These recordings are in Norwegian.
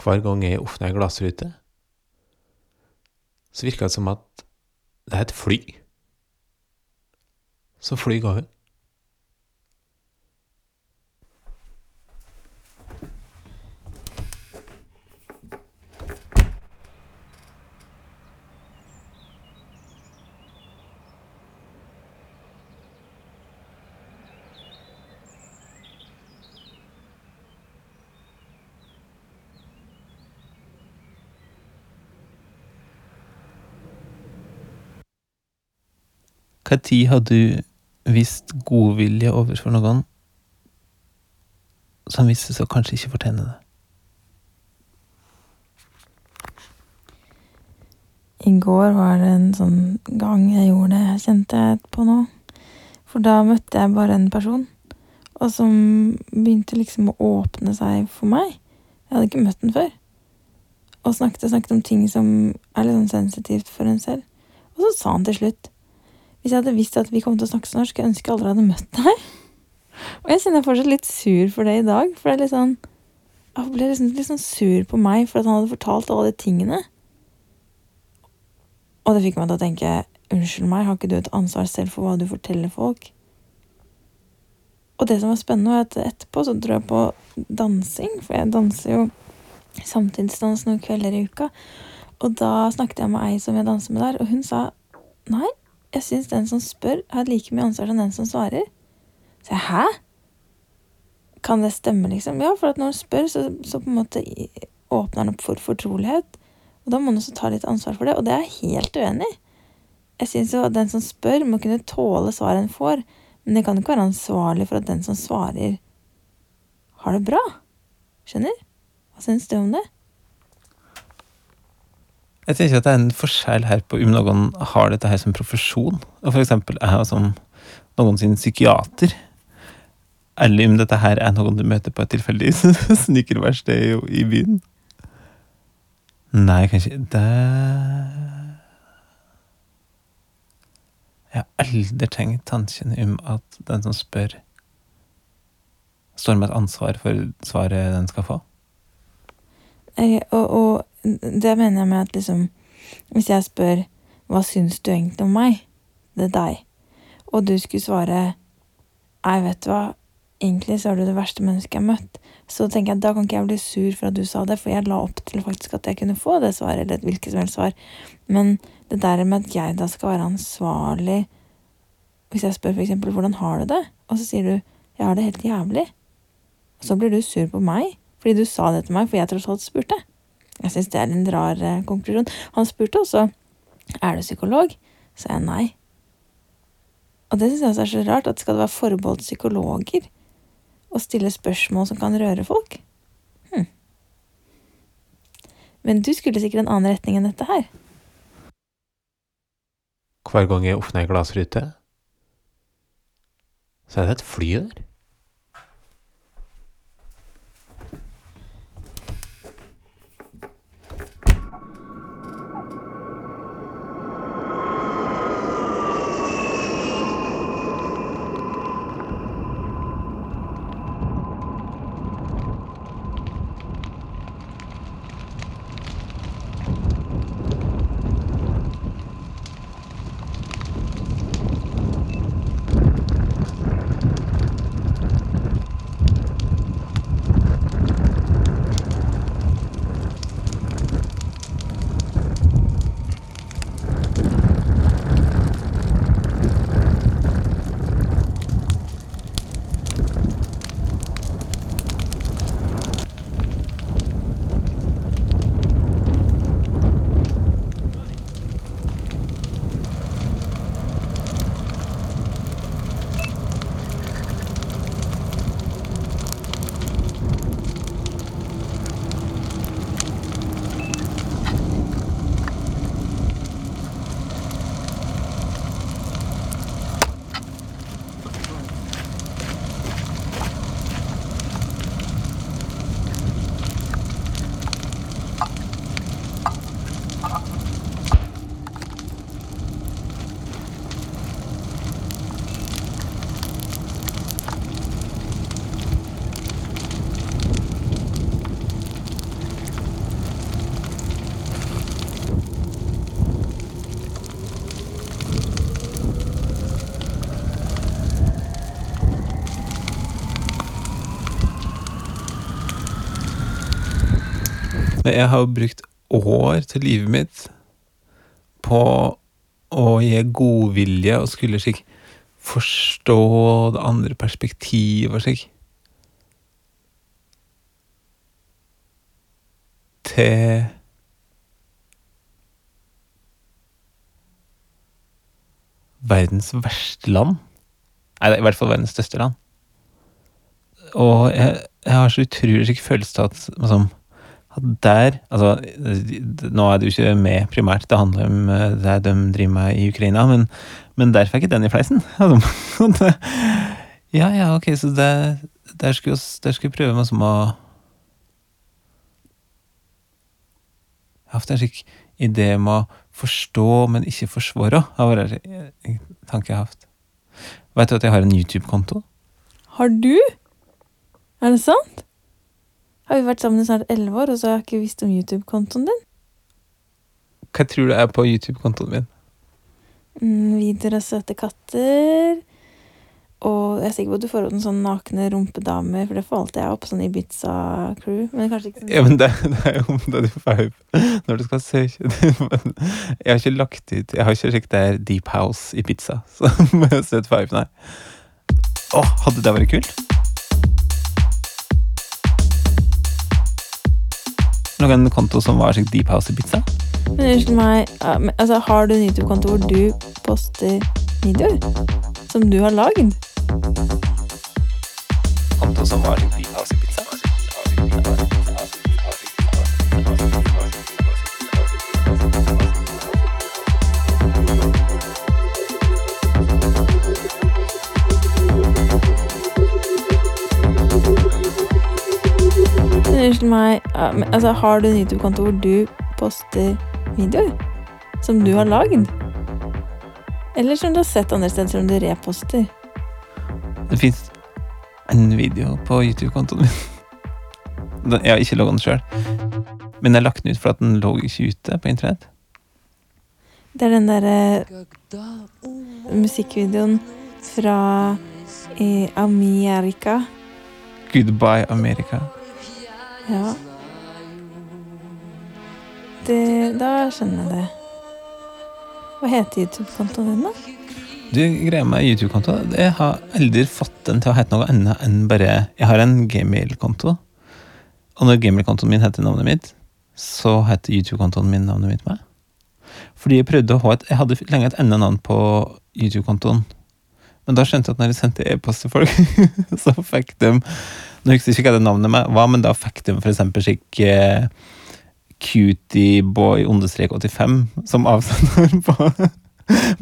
hver gang jeg åpna ei glassrute, så virker det som at det er et fly som flyr over. Når har du vist godvilje overfor noen som viste seg å kanskje ikke fortjene det? I går var det en sånn gang jeg gjorde det, kjente jeg på nå. For da møtte jeg bare en person, og som begynte liksom å åpne seg for meg. Jeg hadde ikke møtt den før. Og snakket og snakket om ting som er litt sånn sensitivt for en selv. Og så sa han til slutt Hvis jeg hadde visst at vi kom til å snakke så norsk, jeg ønsker jeg aldri hadde møtt deg. Og jeg kjenner fortsatt litt sur for det i dag, for det er litt sånn Jeg ble liksom litt sånn sur på meg for at han hadde fortalt alle de tingene. Og det fikk meg til å tenke unnskyld meg, har ikke du et ansvar selv for hva du forteller folk? Og det som var spennende, var at etterpå så dro jeg på dansing, for jeg danser jo samtidsdans noen kvelder i uka. Og da snakket jeg med ei som jeg danser med der, og hun sa nei, jeg syns den som spør, har like mye ansvar som den som svarer. Så jeg hæ? Kan det stemme, liksom? Ja, for at når hun spør, så, så på en måte åpner han opp for fortrolighet. Og da må man også ta litt ansvar for det, og det er jeg helt uenig i. Jeg syns jo at den som spør, må kunne tåle svaret en får, men det kan ikke være ansvarlig for at den som svarer, har det bra. Skjønner? Hva syns du om det? Jeg tenker at det er en forskjell her på om noen har dette her som profesjon, og eksempel jeg som noen sin psykiater, eller om dette her er noen du møter på et tilfeldig sneakerverksted i byen. Nei, kanskje det Jeg har aldri tenkt tanken om at den som spør, står med et ansvar for svaret den skal få. Og, og det mener jeg med at liksom Hvis jeg spør hva syns du egentlig om meg, det er deg, og du skulle svare 'Jeg vet hva, egentlig så er du det verste mennesket jeg har møtt, så tenker jeg da kan ikke jeg bli sur for at du sa det, for jeg la opp til faktisk at jeg kunne få det svaret, eller et hvilket som helst svar. Men det der med at jeg da skal være ansvarlig Hvis jeg spør eksempel hvordan har du det, og så sier du jeg har det helt jævlig, og så blir du sur på meg fordi du sa det til meg for jeg tross alt spurte. Jeg syns det er en rar eh, konklusjon. Han spurte også er du psykolog, Så jeg nei. Og det syns jeg er så rart, at skal det være forbeholdt psykologer å stille spørsmål som kan røre folk? Hm. Men du skulle sikkert en annen retning enn dette her. Hver gang jeg åpner ei glassrute, så er det et fly der. Jeg har jo brukt år til livet mitt på å gi godvilje og skulle slik forstå det andre perspektivet og slik. Til verdens verste land. Nei, i hvert fall verdens største land. Og jeg, jeg har så utrolig slik følelse av at liksom, der Altså, nå er det jo ikke med primært, det handler om eh, det de driver med i Ukraina, men, men der fikk jeg den i fleisen. Altså, ja, ja, ok, så det, der skulle vi prøve meg som å Jeg har hatt en slik idé om å forstå, men ikke forsvare, har vært en tanke jeg har hatt. Vet du at jeg har en YouTube-konto? Har du? Er det sant? Har vi vært sammen i snart elleve år, og så har jeg ikke visst om YouTube-kontoen din? Hva tror du er på YouTube-kontoen min? Mm, videoer av søte katter. Og jeg er sikker på at du får opp noen sånne nakne rumpedamer, for det får alltid jeg opp, sånn Ibiza-crew. Men kanskje ikke sånn Ja, men det, det er jo det du får opp når du skal søke. Jeg har ikke lagt ut Jeg har ikke sjekket det er Deep House i pizza. Så må jeg søke five, nei. Å, hadde det vært kult? Noen konto som var slik Deep House i pizza? Men unnskyld meg, altså, har du en YouTube-konto hvor du poster videoer? Som du har lagd? Konto som var slik Deep House i pizza? Ja, men, altså, har du en YouTube-konto hvor du poster videoer? Som du har lagd? Eller som du har sett andre steder, som du reposter? Det fins en video på YouTube-kontoen min. Den- Jeg har ikke logget den sjøl. Men jeg har lagt den ut for at den lå ikke ute på internett. Det er den derre musikkvideoen fra eh, Amerika. Goodbye America. Ja. Det, da skjønner jeg det. Hva heter YouTube-kontoen din, da? Du, greia med YouTube-konto Jeg har aldri fått den til å hete noe annet enn bare Jeg har en gmail-konto. Og når gmail-kontoen min heter navnet mitt, så heter YouTube-kontoen min navnet mitt meg. Fordi jeg prøvde å ha et Jeg hadde lenge et annet navn på YouTube-kontoen. Men da skjønte jeg at når jeg sendte e-post til folk, så fikk de Nå husker jeg ikke hva det navnet var, men da fikk de eksempel slik cutieboy-85 som avsender på,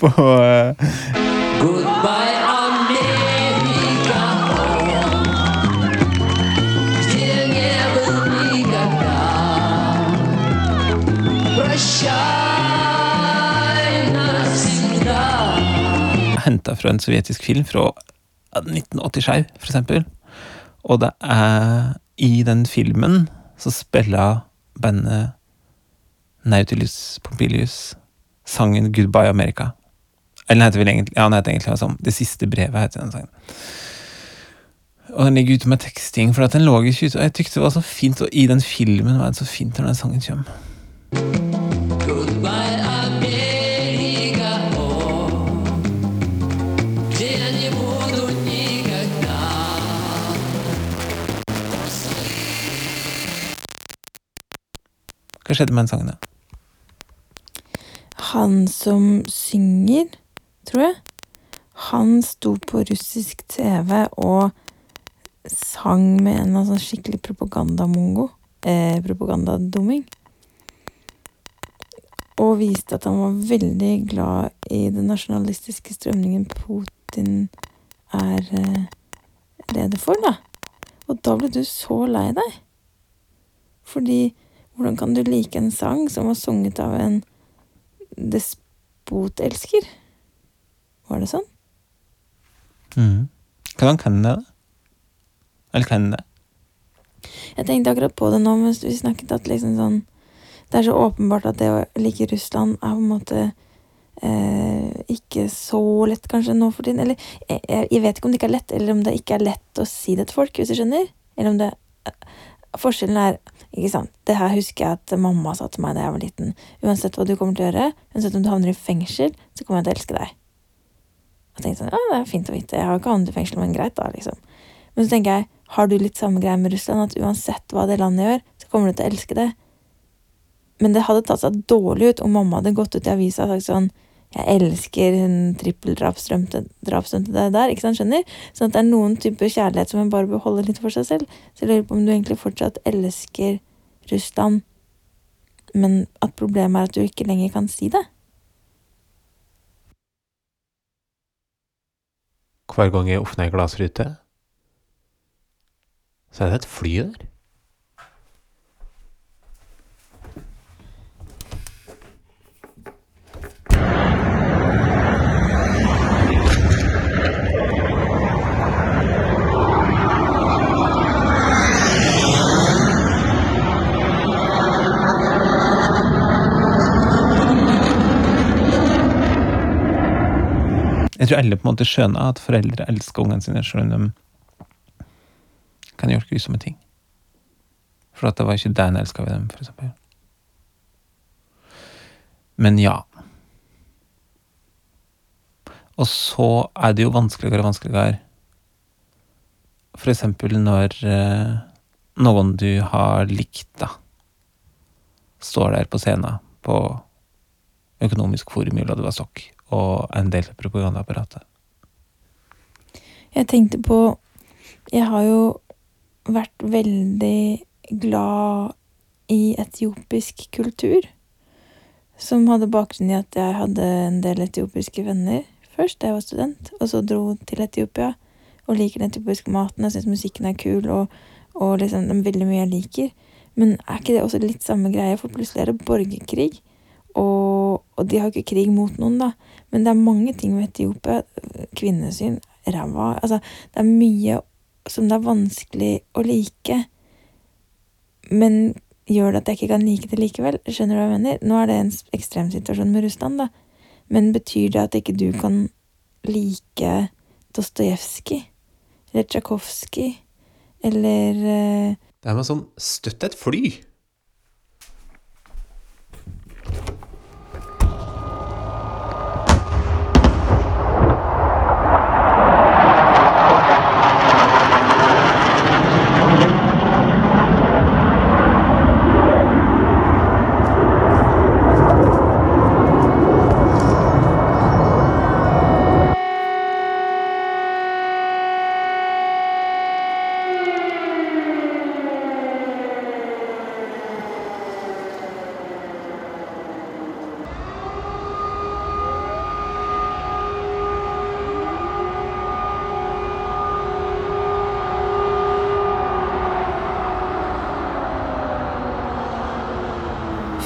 på Goodbye, America. Still never Henta fra en sovjetisk film fra 1987, for eksempel. Og det er i den filmen så spiller bandet Nautilus Pompilius sangen 'Goodbye America'. Eller den heter vel egentlig Ja, den heter egentlig sånn Det siste brevet heter den sangen. Og den ligger ute med teksting, for at den lå ikke ute. Og jeg tykte det var så fint, og i den filmen var det så fint når den sangen kommer. Hva skjedde med den sangen, da? Han som synger, tror jeg, han sto på russisk TV og sang med en eller annen sånn skikkelig propagandamongo. Eh, propagandadumming. Og viste at han var veldig glad i den nasjonalistiske strømningen Putin er eh, leder for, da. Og da ble du så lei deg. Fordi hvordan kan du like en sang som var sunget av en despotelsker? Var det sånn? Mm. Hvordan kan det, da? Eller kan det? Jeg tenkte akkurat på det nå mens vi snakket, at liksom sånn Det er så åpenbart at det å like Russland er på en måte eh, ikke så lett kanskje nå for tiden. Eller jeg, jeg jeg vet ikke om det ikke er lett, eller om det ikke er lett å si det til folk, hvis du skjønner. Eller om det Forskjellen er Ikke sant? Det her husker jeg at mamma sa til meg da jeg var liten. Uansett hva du kommer til å gjøre, uansett om du havner i fengsel, så kommer jeg til å elske deg. Og tenkte sånn, ja, det er fint å vite. Jeg har ikke havnet i fengsel, men greit, da, liksom. Men så tenker jeg, har du litt samme greie med Russland, at uansett hva det landet gjør, så kommer du til å elske det? Men det hadde tatt seg dårlig ut om mamma hadde gått ut i avisa og sagt sånn jeg elsker hun trippeldrapsdømte der, ikke sant, skjønner? Sånn at det er noen typer kjærlighet som man bare bør holde litt for seg selv. Så jeg lurer på om du egentlig fortsatt elsker Russland, men at problemet er at du ikke lenger kan si det. Hver gang jeg åpner ei glassrute, så er det et fly der. Jeg tror alle på en måte skjønner at foreldre elsker ungene sine, selv om de kan gjøre grusomme ting. For at det var ikke det en elska ved dem, for eksempel. Men ja. Og så er det jo vanskeligere og vanskeligere For eksempel når eh, noen du har likt, da, står der på scenen på Økonomisk forum i Vladivostok og en del av propagandaapparatet. Jeg tenkte på Jeg har jo vært veldig glad i etiopisk kultur. Som hadde bakgrunn i at jeg hadde en del etiopiske venner først da jeg var student, og så dro til Etiopia og liker den etiopiske maten. Jeg syns musikken er kul, og, og liksom, det er veldig mye jeg liker. Men er ikke det også litt samme greie, for plutselig er det borgerkrig? Og, og de har jo ikke krig mot noen, da. Men det er mange ting med Etiopia. Kvinnesyn, ræva Altså, det er mye som det er vanskelig å like. Men gjør det at jeg ikke kan like det likevel? Skjønner du hva jeg mener? Nå er det en ekstremsituasjon med Russland, da. Men betyr det at ikke du kan like Dostojevskij? Eller Tsjajkovskij? Eller eh, Det er med sånn Støtt et fly!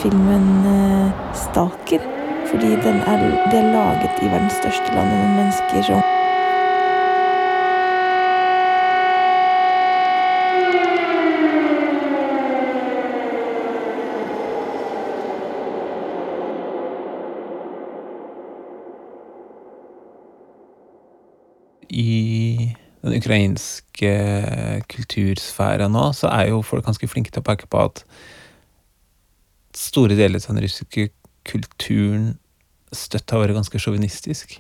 Filmen staker Stalker. Fordi den er, de er laget i verdens største land med mennesker som I den ukrainske kultursfæra nå, så er jo folk ganske flinke til å peke på at store deler av den russiske kulturen støtt har vært ganske sjåvinistisk.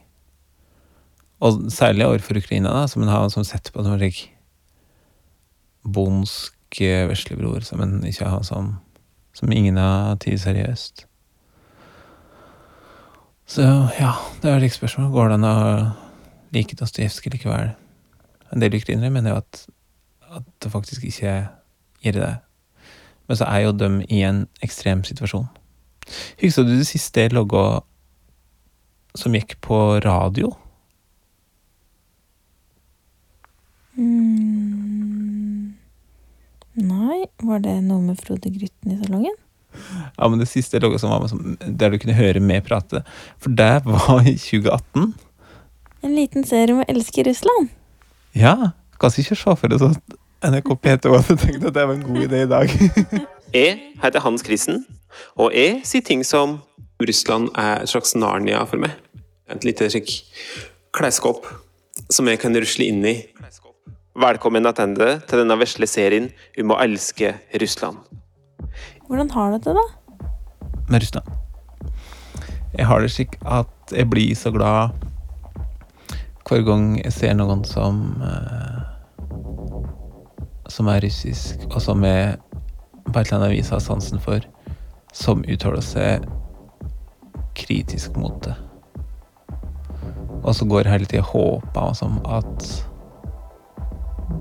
Og særlig overfor Ukraina, da, som en har som sett på som en slik bondsk eh, veslebror, som en ikke har som Som ingen har tatt seriøst. Så ja, det er et spørsmål. Går det an å like Dostojevskij likevel? En del ukrainere mener jo at, at det faktisk ikke gjør det. Men så er jo de i en ekstrem situasjon. Husker du det siste logga som gikk på radio? mm, Nei, var det noe med Frode Grytten i salongen? Ja, men det siste logga som var med, som, der du kunne høre meg prate. For det var i 2018. En liten serie om å elske Russland. Ja, kanskje ikke se for deg at NRK P2 hadde tenkt at det var en god idé i dag. Jeg heter Hans Krisen, og jeg sier ting som Russland er et slags Narnia for meg. Et lite slik klesskap som jeg kan rusle inn i. Velkommen tilbake til denne vesle serien om å elske Russland. Hvordan har du det, da? med Russland. Jeg har det slik at jeg blir så glad hver gang jeg ser noen som eh, Som er russisk, og som jeg på et eller annet vis har sansen for, som uttaler seg kritisk mot det. Og så går hele tida håpa som at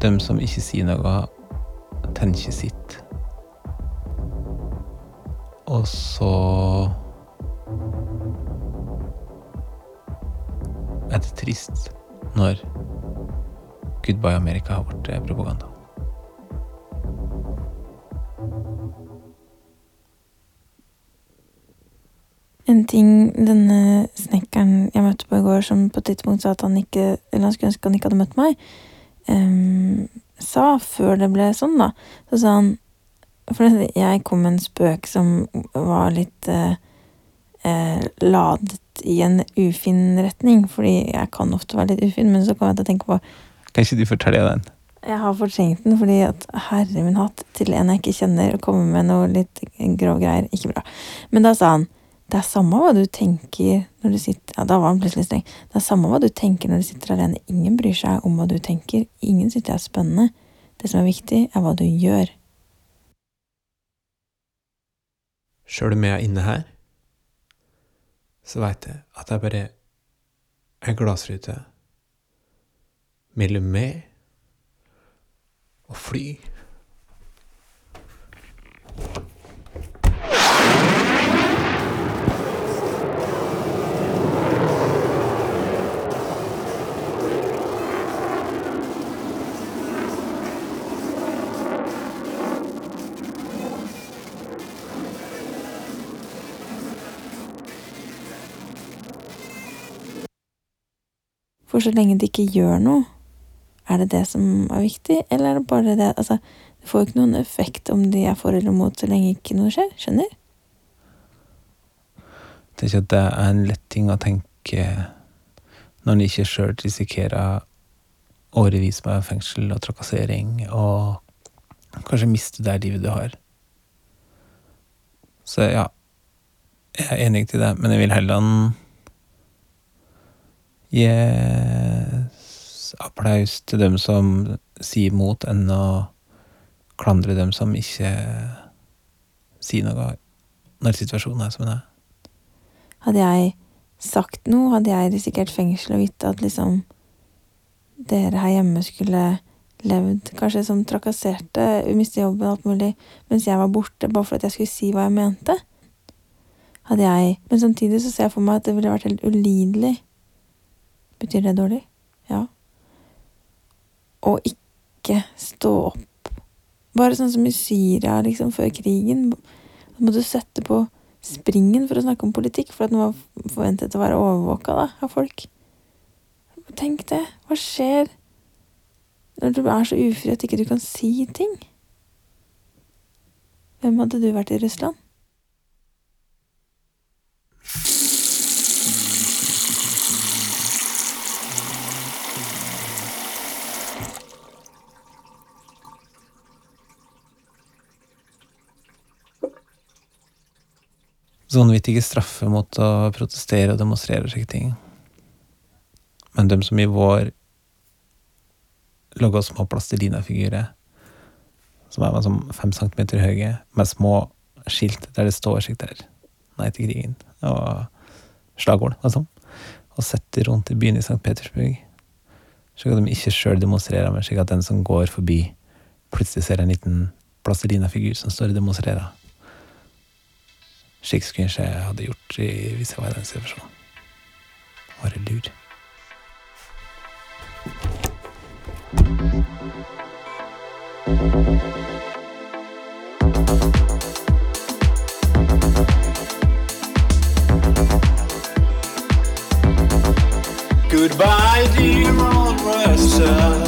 dem som ikke sier noe, tenker sitt. Og så er det trist når Goodbye America har blitt propaganda. Ting denne snekkeren jeg møtte på i går, som på et tidspunkt sa at han ikke Eller han skulle ønske han ikke hadde møtt meg, um, sa før det ble sånn, da. Så sa han For jeg kom med en spøk som var litt uh, uh, ladet i en ufin retning, fordi jeg kan ofte være litt ufin, men så kom jeg til å tenke på Kan ikke du fortelle den? Jeg har fortrengt den fordi at herre min hatt, til en jeg ikke kjenner, å komme med noe litt grov greier, ikke bra. Men da sa han det er samme hva du tenker når du sitter Ja, da var han plutselig streng. Det er samme hva du tenker når du sitter alene. Ingen bryr seg om hva du tenker. Ingen syns det er spennende. Det som er viktig, er hva du gjør. Sjøl om jeg er inne her, så veit jeg at det er bare ei glassrute mellom meg og fly. For så lenge de ikke gjør noe, er det det som er viktig, eller er det bare det Altså, det får jo ikke noen effekt om de er for eller mot så lenge ikke noe skjer. Skjønner? Det er ikke at det er en lett ting å tenke når en ikke sjøl risikerer årevis med fengsel og trakassering, og kanskje miste det livet du har. Så ja, jeg er enig til det, men jeg vil heller gi s- applaus til dem som sier mot, enn å klandre dem som ikke sier noe når situasjonen er som den er. Hadde jeg sagt noe, hadde jeg risikert fengsel og vite at liksom dere her hjemme skulle levd kanskje som trakasserte, miste jobben alt mulig, mens jeg var borte bare for at jeg skulle si hva jeg mente. Hadde jeg Men samtidig så ser jeg for meg at det ville vært helt ulidelig. Betyr det dårlig? Ja. Å ikke stå opp. Bare sånn som i Syria, liksom, før krigen. Da må du sette på springen for å snakke om politikk, for at den var forventet å være overvåka da, av folk. Tenk det. Hva skjer når du er så ufri at ikke du kan si ting? Hvem hadde du vært i Russland? Sånn straffer straffe mot å protestere og demonstrere og slike ting. Men dem som i vår laga små plastelinafigurer, som er sånn fem centimeter høye, med små skilt der det står slik der Nei til krigen, og slagord og sånn, og setter rundt i byen i St. Petersburg, slik at de ikke sjøl demonstrerer, men slik at den som går forbi, plutselig ser en liten plastelinafigur som står og demonstrerer. Slik skulle jeg hadde gjort i, hvis jeg var i den situasjonen. Lur. Goodbye, dear old Russia.